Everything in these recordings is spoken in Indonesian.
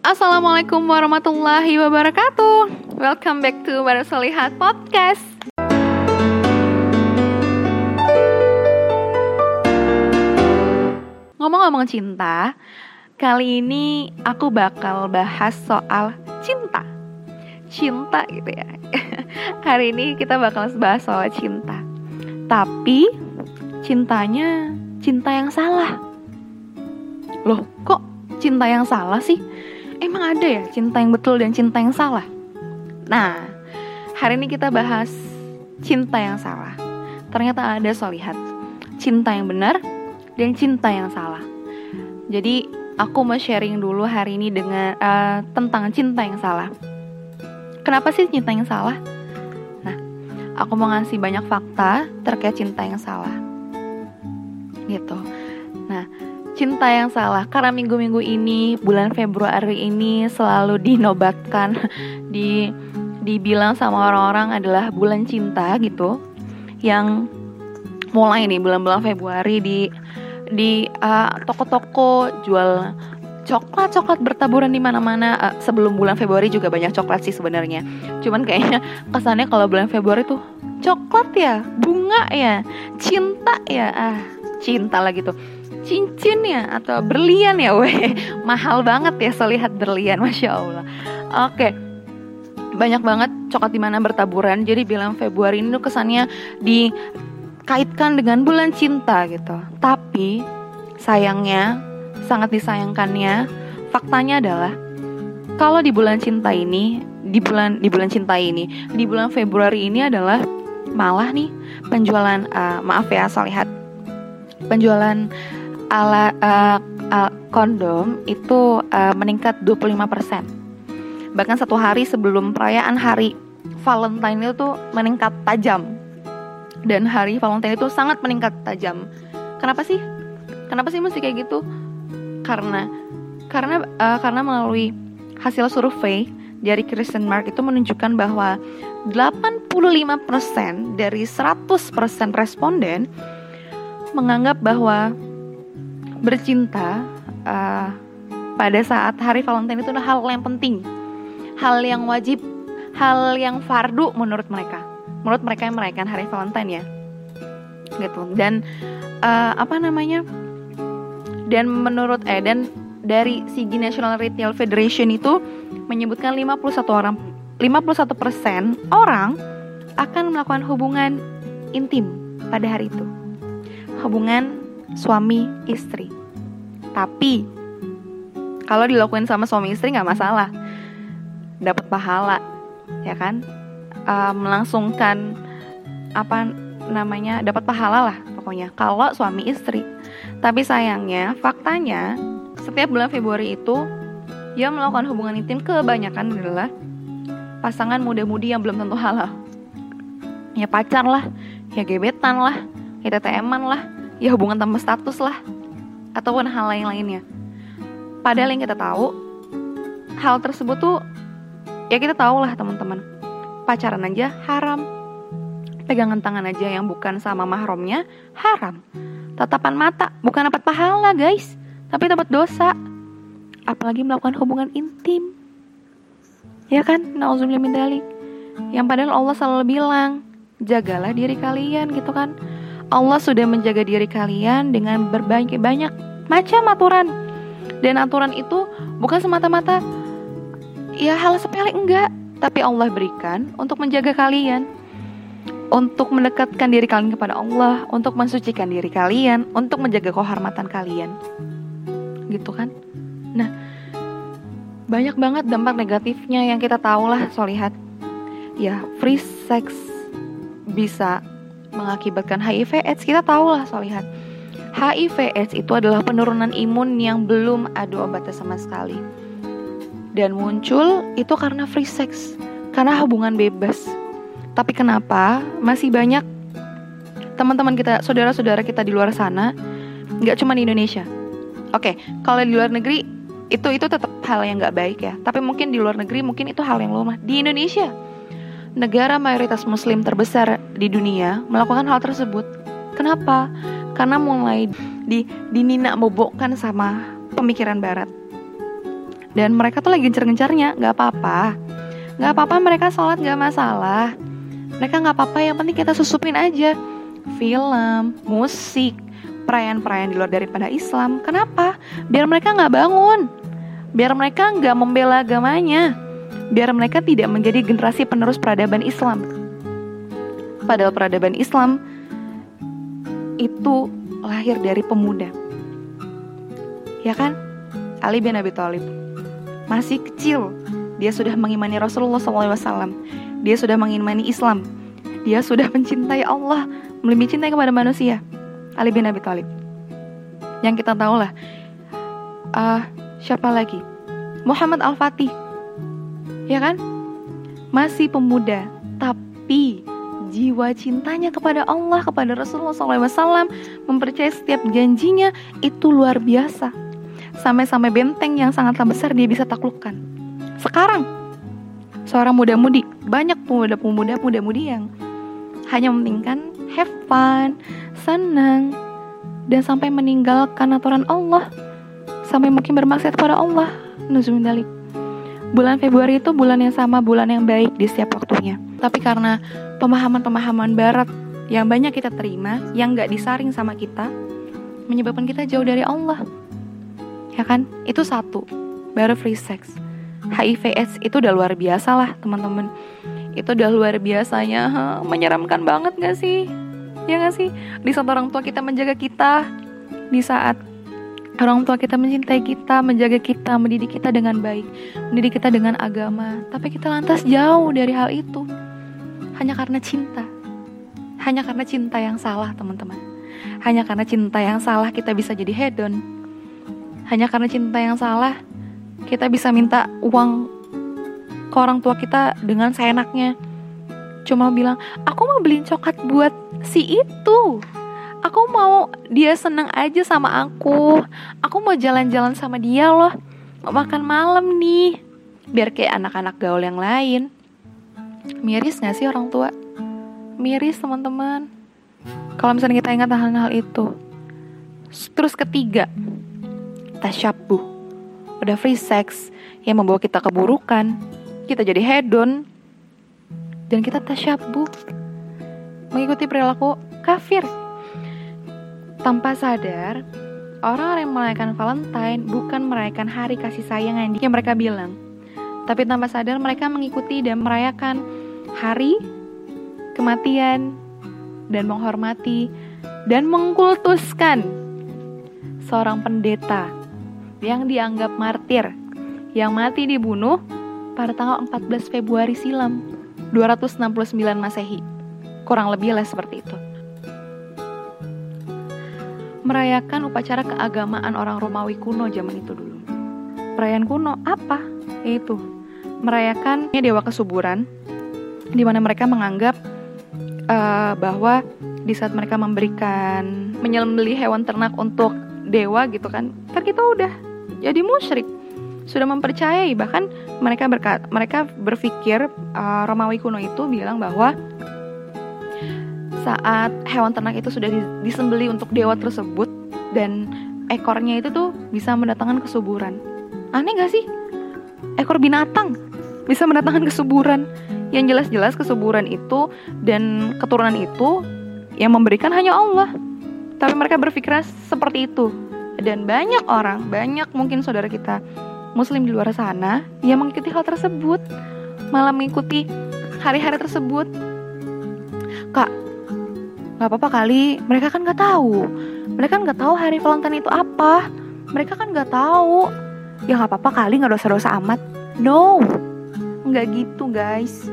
Assalamualaikum warahmatullahi wabarakatuh. Welcome back to Baru Solihat Podcast. Ngomong-ngomong cinta Kali ini aku bakal bahas soal cinta. Cinta gitu ya. Hari ini kita bakal bahas soal cinta. Tapi cintanya cinta yang salah. Loh kok cinta yang salah sih? Emang ada ya cinta yang betul dan cinta yang salah? Nah, hari ini kita bahas cinta yang salah. Ternyata ada solihat, cinta yang benar dan cinta yang salah. Jadi aku mau sharing dulu hari ini dengan uh, tentang cinta yang salah. Kenapa sih cinta yang salah? Nah, aku mau ngasih banyak fakta terkait cinta yang salah. Gitu. Nah, cinta yang salah. Karena minggu-minggu ini bulan Februari ini selalu dinobatkan di dibilang sama orang-orang adalah bulan cinta gitu. Yang mulai nih bulan-bulan Februari di di uh, toko-toko jual coklat coklat bertaburan di mana-mana. Uh, sebelum bulan Februari juga banyak coklat sih sebenarnya. Cuman kayaknya kesannya kalau bulan Februari tuh coklat ya bunga ya cinta ya. Ah cinta lah gitu cincin ya? Atau berlian ya? Weh mahal banget ya selihat berlian masya allah. Oke. Banyak banget coklat di mana bertaburan. Jadi bilang Februari ini tuh kesannya dikaitkan dengan bulan cinta gitu. Tapi sayangnya sangat disayangkannya faktanya adalah kalau di bulan cinta ini di bulan di bulan cinta ini di bulan Februari ini adalah malah nih penjualan uh, maaf ya lihat penjualan ala uh, uh, kondom itu uh, meningkat 25%. Bahkan satu hari sebelum perayaan hari Valentine itu meningkat tajam. Dan hari Valentine itu sangat meningkat tajam. Kenapa sih? Kenapa sih mesti kayak gitu? Karena karena uh, karena melalui hasil survei dari Christian Mark itu menunjukkan bahwa 85% dari 100% responden menganggap bahwa bercinta uh, pada saat hari Valentine itu adalah hal yang penting, hal yang wajib, hal yang fardu menurut mereka. Menurut mereka yang merayakan hari Valentine ya, gitu. Dan uh, apa namanya? Dan menurut eh dan dari Sigi National Retail Federation itu menyebutkan 51 orang 51% orang akan melakukan hubungan intim pada hari itu. Hubungan suami istri. Tapi kalau dilakuin sama suami istri nggak masalah, dapat pahala, ya kan? Uh, melangsungkan apa namanya dapat pahala lah pokoknya kalau suami istri. Tapi sayangnya faktanya setiap bulan Februari itu yang melakukan hubungan intim kebanyakan adalah pasangan muda-mudi yang belum tentu halal. Ya pacar lah, ya gebetan lah, ya TTM-an lah, ya hubungan tanpa status lah ataupun hal lain lainnya. Padahal yang kita tahu hal tersebut tuh ya kita tahu lah teman-teman. Pacaran aja haram. Pegangan tangan aja yang bukan sama mahramnya haram. Tatapan mata bukan dapat pahala guys. Tapi dapat dosa. Apalagi melakukan hubungan intim. Ya kan? Nauzubillah yang padahal Allah selalu bilang jagalah diri kalian gitu kan Allah sudah menjaga diri kalian dengan berbagai banyak macam aturan. Dan aturan itu bukan semata-mata ya hal sepele enggak, tapi Allah berikan untuk menjaga kalian, untuk mendekatkan diri kalian kepada Allah, untuk mensucikan diri kalian, untuk menjaga kehormatan kalian. Gitu kan? Nah, banyak banget dampak negatifnya yang kita tahu lah solihat. Ya, free sex bisa mengakibatkan HIV AIDS kita tahu lah solihat HIV AIDS itu adalah penurunan imun yang belum ada obatnya sama sekali. Dan muncul itu karena free sex karena hubungan bebas. Tapi kenapa? Masih banyak teman-teman kita saudara-saudara kita di luar sana nggak cuma di Indonesia. Oke kalau di luar negeri itu itu tetap hal yang nggak baik ya. Tapi mungkin di luar negeri mungkin itu hal yang lumrah di Indonesia negara mayoritas muslim terbesar di dunia melakukan hal tersebut. Kenapa? Karena mulai di dinina bobokkan sama pemikiran barat. dan mereka tuh lagi gencar-gencarnya nggak apa-apa. Nggak apa-apa mereka sholat nggak masalah. Mereka nggak apa-apa yang penting kita susupin aja. Film musik perayaan-perayaan di luar daripada Islam. Kenapa? Biar mereka nggak bangun. Biar mereka nggak membela agamanya biar mereka tidak menjadi generasi penerus peradaban Islam. Padahal peradaban Islam itu lahir dari pemuda. Ya kan? Ali bin Abi Thalib. Masih kecil dia sudah mengimani Rasulullah SAW dia sudah mengimani Islam. Dia sudah mencintai Allah melebihi cinta kepada manusia. Ali bin Abi Thalib. Yang kita tahu lah uh, siapa lagi? Muhammad Al Fatih ya kan masih pemuda tapi jiwa cintanya kepada Allah kepada Rasulullah SAW mempercayai setiap janjinya itu luar biasa sampai-sampai benteng yang sangatlah besar dia bisa taklukkan sekarang seorang muda-mudi banyak pemuda-pemuda muda-mudi yang hanya mementingkan have fun, senang, dan sampai meninggalkan aturan Allah sampai mungkin bermaksud kepada Allah. Nuzumindalik. Bulan Februari itu bulan yang sama, bulan yang baik di setiap waktunya. Tapi karena pemahaman-pemahaman barat yang banyak kita terima, yang gak disaring sama kita, menyebabkan kita jauh dari Allah. Ya kan? Itu satu. Baru free sex. HIV AIDS itu udah luar biasa lah teman-teman. Itu udah luar biasanya, ha, menyeramkan banget gak sih? Ya gak sih? Di saat orang tua kita menjaga kita, di saat Orang tua kita mencintai kita, menjaga kita, mendidik kita dengan baik, mendidik kita dengan agama. Tapi kita lantas jauh dari hal itu. Hanya karena cinta. Hanya karena cinta yang salah, teman-teman. Hanya karena cinta yang salah kita bisa jadi hedon. Hanya karena cinta yang salah kita bisa minta uang ke orang tua kita dengan seenaknya. Cuma bilang, "Aku mau beliin coklat buat si itu." Aku mau dia seneng aja sama aku. Aku mau jalan-jalan sama dia loh. Mau makan malam nih. Biar kayak anak-anak gaul yang lain. Miris gak sih orang tua? Miris teman-teman. Kalau misalnya kita ingat hal-hal itu. Terus ketiga tasyabuh udah free sex yang membawa kita keburukan. Kita jadi hedon. Dan kita tasyabuh mengikuti perilaku kafir tanpa sadar, orang-orang yang merayakan Valentine bukan merayakan hari kasih sayang yang mereka bilang. Tapi tanpa sadar mereka mengikuti dan merayakan hari kematian dan menghormati dan mengkultuskan seorang pendeta yang dianggap martir yang mati dibunuh pada tanggal 14 Februari silam 269 Masehi. Kurang lebih lah seperti itu merayakan upacara keagamaan orang Romawi kuno zaman itu dulu. Perayaan kuno apa? Yaitu merayakan dewa kesuburan, di mana mereka menganggap uh, bahwa di saat mereka memberikan menyembeli hewan ternak untuk dewa gitu kan, kan kita udah jadi musyrik, sudah mempercayai bahkan mereka berkat mereka berpikir uh, Romawi kuno itu bilang bahwa saat hewan ternak itu sudah disembeli untuk dewa tersebut dan ekornya itu tuh bisa mendatangkan kesuburan. Aneh gak sih? Ekor binatang bisa mendatangkan kesuburan. Yang jelas-jelas kesuburan itu dan keturunan itu yang memberikan hanya Allah. Tapi mereka berpikir seperti itu. Dan banyak orang, banyak mungkin saudara kita muslim di luar sana yang mengikuti hal tersebut. Malah mengikuti hari-hari tersebut. Kak, nggak apa-apa kali. Mereka kan nggak tahu. Mereka kan nggak tahu hari Valentine itu apa. Mereka kan nggak tahu. Ya nggak apa-apa kali nggak dosa-dosa amat. No. Nggak gitu guys.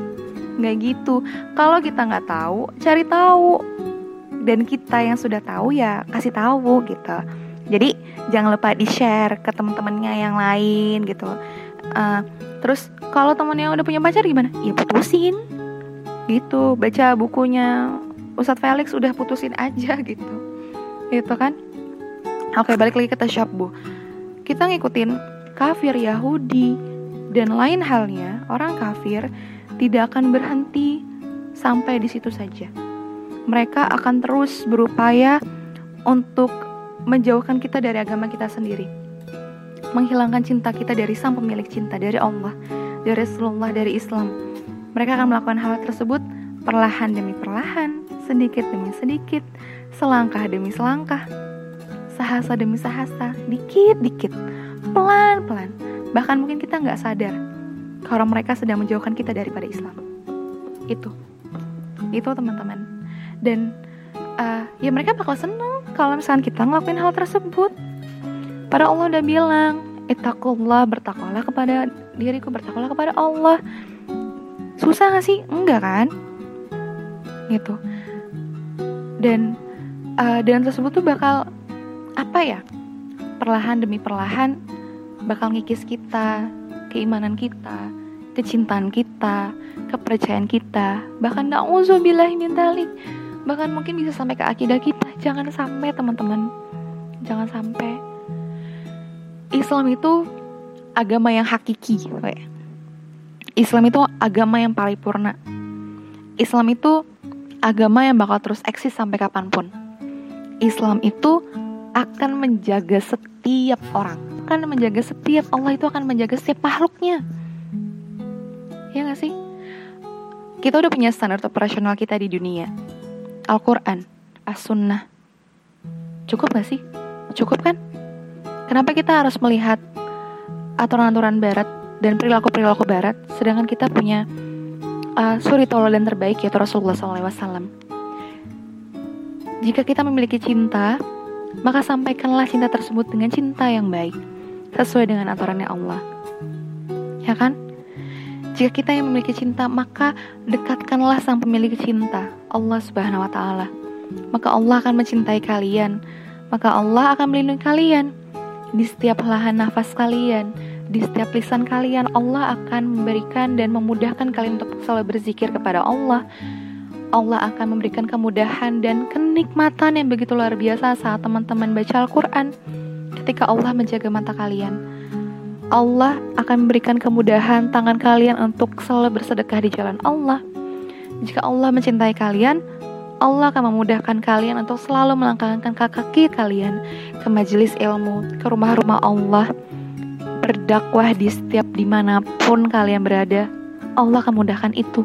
Nggak gitu. Kalau kita nggak tahu cari tahu. Dan kita yang sudah tahu ya kasih tahu gitu. Jadi jangan lupa di share ke teman-temannya yang lain gitu. Uh, terus kalau temennya udah punya pacar gimana? Ya putusin. Gitu baca bukunya Ustadz Felix udah putusin aja gitu. Gitu kan? Oke balik lagi ke tasyabuh kita ngikutin kafir Yahudi. Dan lain halnya orang kafir tidak akan berhenti sampai di situ saja. Mereka akan terus berupaya untuk menjauhkan kita dari agama kita sendiri. Menghilangkan cinta kita dari sang pemilik cinta, dari Allah, dari Rasulullah, dari Islam. Mereka akan melakukan hal tersebut perlahan demi perlahan, sedikit demi sedikit, selangkah demi selangkah, sahasa demi sahasa, dikit-dikit, pelan-pelan. Bahkan mungkin kita nggak sadar kalau mereka sedang menjauhkan kita daripada Islam. Itu, itu teman-teman. Dan uh, ya mereka bakal seneng kalau misalnya kita ngelakuin hal tersebut. Pada Allah udah bilang, Itakullah bertakwalah kepada diriku, bertakwalah kepada Allah. Susah gak sih? Enggak kan? Gitu. Dan uh, dan tersebut tuh bakal apa ya? Perlahan demi perlahan bakal ngikis kita, keimanan kita, kecintaan kita, kepercayaan kita, bahkan na'udzubillah min dalik. Bahkan mungkin bisa sampai ke akidah kita. Jangan sampai teman-teman. Jangan sampai Islam itu agama yang hakiki. Islam itu agama yang paripurna. Islam itu agama yang bakal terus eksis sampai kapan pun. Islam itu akan menjaga setiap orang, akan menjaga setiap Allah itu akan menjaga setiap makhluknya. Ya gak sih? Kita udah punya standar operasional kita di dunia. Al-Quran, As-Sunnah. Cukup gak sih? Cukup kan? Kenapa kita harus melihat aturan-aturan barat dan perilaku-perilaku barat, sedangkan kita punya uh, suri dan terbaik yaitu Rasulullah SAW. Jika kita memiliki cinta, maka sampaikanlah cinta tersebut dengan cinta yang baik, sesuai dengan aturannya Allah. Ya kan? Jika kita yang memiliki cinta, maka dekatkanlah sang pemilik cinta, Allah Subhanahu wa taala. Maka Allah akan mencintai kalian, maka Allah akan melindungi kalian di setiap lahan nafas kalian, di setiap lisan kalian, Allah akan memberikan dan memudahkan kalian untuk selalu berzikir kepada Allah. Allah akan memberikan kemudahan dan kenikmatan yang begitu luar biasa saat teman-teman baca Al-Quran. Ketika Allah menjaga mata kalian, Allah akan memberikan kemudahan tangan kalian untuk selalu bersedekah di jalan Allah. Jika Allah mencintai kalian, Allah akan memudahkan kalian untuk selalu melangkahkan kaki kalian ke majelis ilmu, ke rumah-rumah Allah, berdakwah di setiap di mana pun kalian berada. Allah akan mudahkan itu.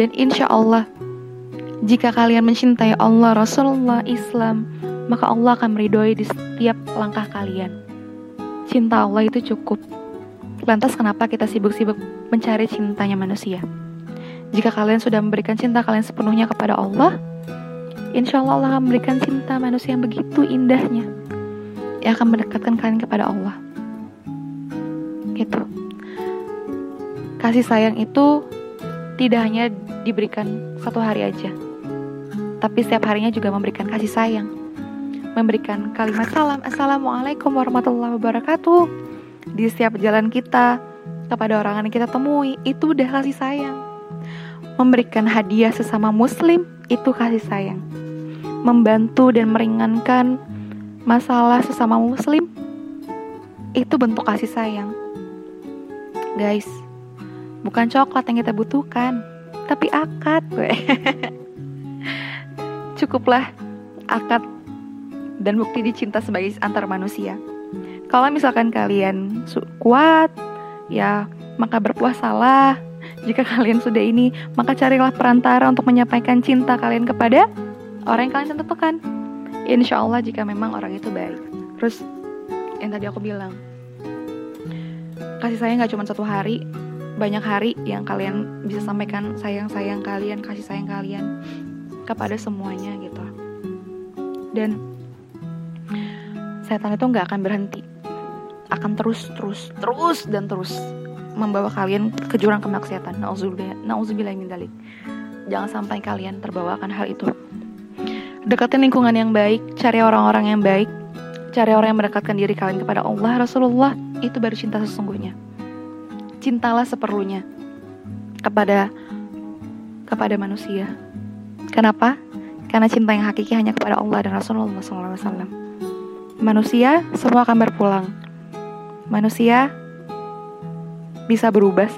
Dan insya Allah, jika kalian mencintai Allah, Rasulullah, Islam, maka Allah akan meridhoi di setiap langkah kalian. Cinta Allah itu cukup. Lantas kenapa kita sibuk-sibuk mencari cintanya manusia? Jika kalian sudah memberikan cinta kalian sepenuhnya kepada Allah, insya Allah Allah akan memberikan cinta manusia yang begitu indahnya, yang akan mendekatkan kalian kepada Allah. Gitu. Kasih sayang itu tidak hanya diberikan satu hari aja, tapi setiap harinya juga memberikan kasih sayang, memberikan kalimat salam, assalamualaikum warahmatullahi wabarakatuh di setiap jalan kita kepada orang yang kita temui itu udah kasih sayang Memberikan hadiah sesama muslim itu kasih sayang. Membantu dan meringankan masalah sesama muslim itu bentuk kasih sayang. Guys, bukan coklat yang kita butuhkan, tapi akad. Cukuplah akad dan bukti dicinta sebagai antar manusia. Kalau misalkan kalian kuat, ya maka berpuasalah jika kalian sudah ini, maka carilah perantara untuk menyampaikan cinta kalian kepada orang yang kalian tentukan. Insya Allah jika memang orang itu baik. Terus yang tadi aku bilang, kasih sayang gak cuma satu hari, banyak hari yang kalian bisa sampaikan sayang-sayang kalian, kasih sayang kalian kepada semuanya gitu. Dan setan itu nggak akan berhenti, akan terus, terus, terus dan terus membawa kalian ke jurang kemaksiatan. Nauzubillah min dalik. Jangan sampai kalian terbawa akan hal itu. Dekatin lingkungan yang baik, cari orang-orang yang baik, cari orang yang mendekatkan diri kalian kepada Allah, Rasulullah, itu baru cinta sesungguhnya. Cintalah seperlunya kepada kepada manusia. Kenapa? Karena cinta yang hakiki hanya kepada Allah dan Rasulullah SAW. Manusia semua akan berpulang. Manusia bisa berubah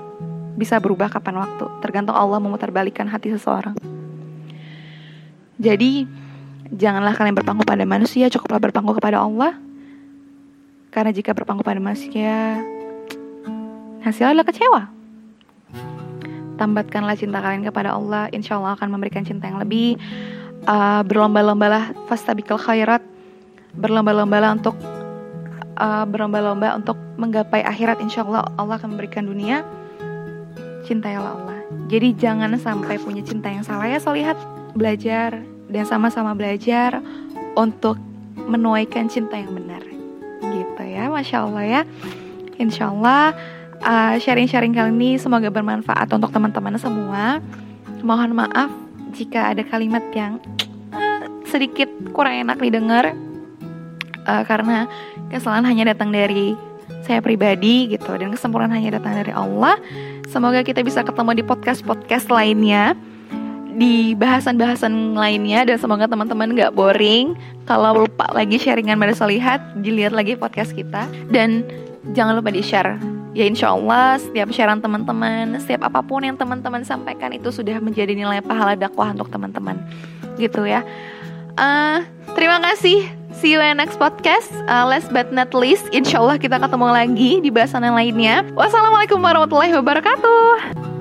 bisa berubah kapan waktu tergantung Allah memutarbalikkan hati seseorang jadi janganlah kalian berpangku pada manusia cukuplah berpangku kepada Allah Karena jika berpangku pada manusia, hasilnya adalah kecewa. Tambatkanlah cinta kalian kepada Allah, insya Allah akan memberikan cinta yang lebih. Uh, berlomba-lombalah fastabikal khairat, berlomba-lombalah untuk uh, berlomba-lomba untuk menggapai akhirat, insya Allah Allah akan memberikan dunia. Cintailah Allah. Jadi jangan sampai punya cinta yang salah ya, so lihat belajar dan sama-sama belajar untuk menuaikan cinta yang benar. Ya, masya Allah ya. Insya Allah uh, sharing-sharing kali ini semoga bermanfaat untuk teman-teman semua. Mohon maaf jika ada kalimat yang uh, sedikit kurang enak didengar uh, karena kesalahan hanya datang dari saya pribadi gitu dan kesempurnaan hanya datang dari Allah. Semoga kita bisa ketemu di podcast-podcast lainnya di bahasan-bahasan lainnya. Dan semoga teman-teman gak boring. Kalau lupa lagi sharingan pada Solihat dilihat lagi podcast kita. Dan jangan lupa di share ya insya Allah setiap sharean teman-teman setiap apa pun yang teman-teman sampaikan itu sudah menjadi nilai pahala dakwah untuk teman-teman. Gitu ya. Uh, terima kasih. See you in next podcast. Uh, last but not least insya Allah kita ketemu lagi di bahasan yang lainnya. Wassalamualaikum warahmatullahi wabarakatuh